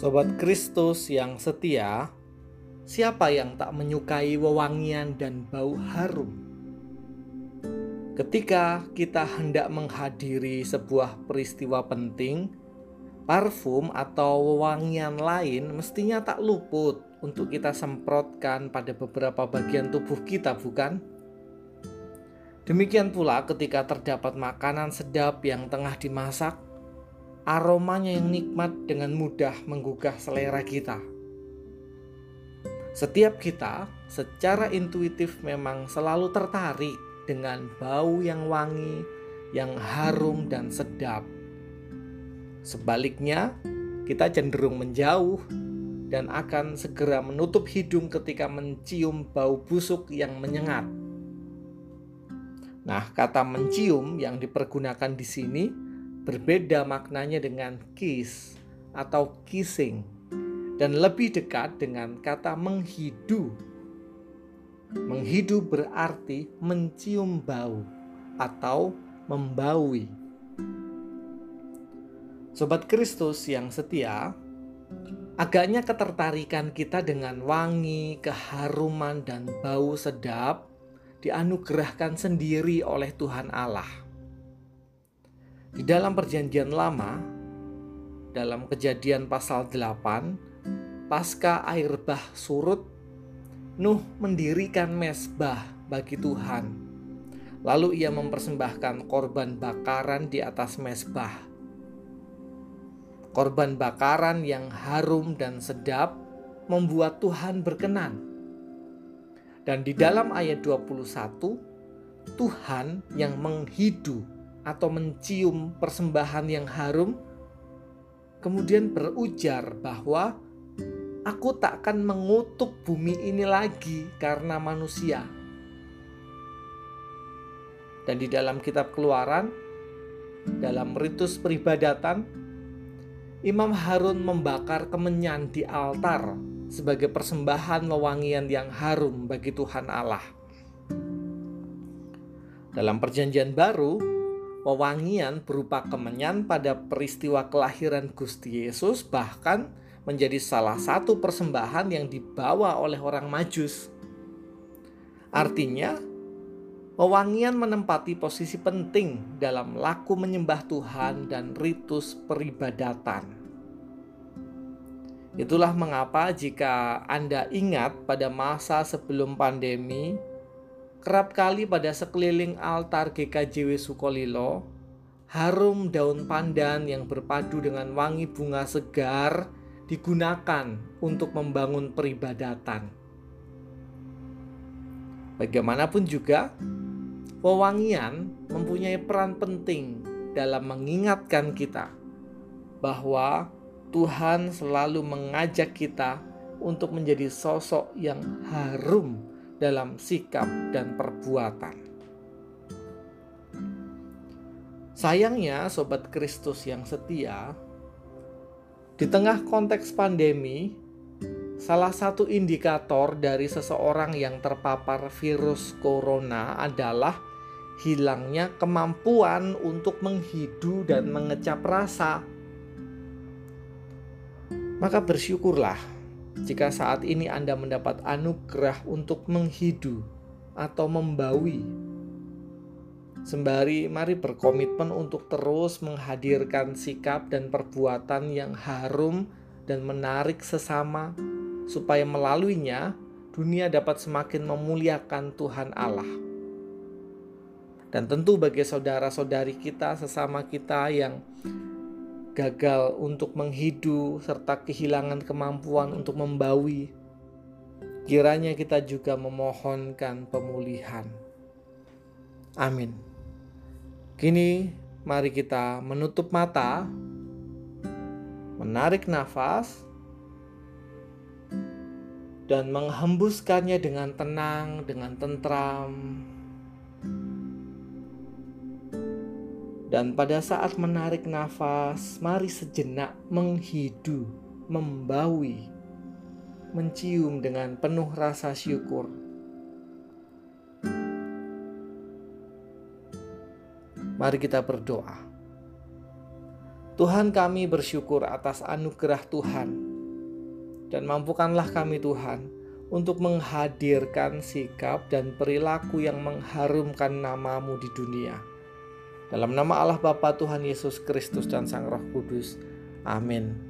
Sobat Kristus yang setia, siapa yang tak menyukai wewangian dan bau harum? Ketika kita hendak menghadiri sebuah peristiwa penting, parfum atau wewangian lain mestinya tak luput untuk kita semprotkan pada beberapa bagian tubuh kita, bukan? Demikian pula ketika terdapat makanan sedap yang tengah dimasak, aromanya yang nikmat dengan mudah menggugah selera kita. Setiap kita secara intuitif memang selalu tertarik dengan bau yang wangi, yang harum dan sedap. Sebaliknya, kita cenderung menjauh dan akan segera menutup hidung ketika mencium bau busuk yang menyengat. Nah, kata mencium yang dipergunakan di sini berbeda maknanya dengan kiss atau kissing dan lebih dekat dengan kata menghidu. Menghidu berarti mencium bau atau membaui. Sobat Kristus yang setia, agaknya ketertarikan kita dengan wangi, keharuman, dan bau sedap dianugerahkan sendiri oleh Tuhan Allah. Di dalam perjanjian lama, dalam kejadian pasal 8, pasca air bah surut, Nuh mendirikan mesbah bagi Tuhan. Lalu ia mempersembahkan korban bakaran di atas mesbah. Korban bakaran yang harum dan sedap membuat Tuhan berkenan dan di dalam ayat 21, Tuhan yang menghidu atau mencium persembahan yang harum kemudian berujar bahwa aku tak akan mengutuk bumi ini lagi karena manusia. Dan di dalam kitab Keluaran, dalam ritus peribadatan, Imam Harun membakar kemenyan di altar sebagai persembahan wewangian yang harum bagi Tuhan Allah. Dalam Perjanjian Baru, wewangian berupa kemenyan pada peristiwa kelahiran Gusti Yesus bahkan menjadi salah satu persembahan yang dibawa oleh orang Majus. Artinya, wewangian menempati posisi penting dalam laku menyembah Tuhan dan ritus peribadatan. Itulah mengapa jika Anda ingat pada masa sebelum pandemi, kerap kali pada sekeliling altar GKJW Sukolilo, harum daun pandan yang berpadu dengan wangi bunga segar digunakan untuk membangun peribadatan. Bagaimanapun juga, wewangian mempunyai peran penting dalam mengingatkan kita bahwa Tuhan selalu mengajak kita untuk menjadi sosok yang harum dalam sikap dan perbuatan. Sayangnya, sobat Kristus yang setia, di tengah konteks pandemi, salah satu indikator dari seseorang yang terpapar virus corona adalah hilangnya kemampuan untuk menghidu dan mengecap rasa maka bersyukurlah jika saat ini Anda mendapat anugerah untuk menghidu atau membawi. Sembari mari berkomitmen untuk terus menghadirkan sikap dan perbuatan yang harum dan menarik sesama supaya melaluinya dunia dapat semakin memuliakan Tuhan Allah. Dan tentu bagi saudara-saudari kita sesama kita yang gagal untuk menghidu, serta kehilangan kemampuan untuk membawi. Kiranya kita juga memohonkan pemulihan. Amin. Kini, mari kita menutup mata, menarik nafas, dan menghembuskannya dengan tenang, dengan tentram. Dan pada saat menarik nafas, mari sejenak menghidu, membawi, mencium dengan penuh rasa syukur. Mari kita berdoa. Tuhan kami bersyukur atas anugerah Tuhan dan mampukanlah kami Tuhan untuk menghadirkan sikap dan perilaku yang mengharumkan namamu di dunia. Dalam nama Allah Bapa Tuhan Yesus Kristus dan Sang Roh Kudus. Amin.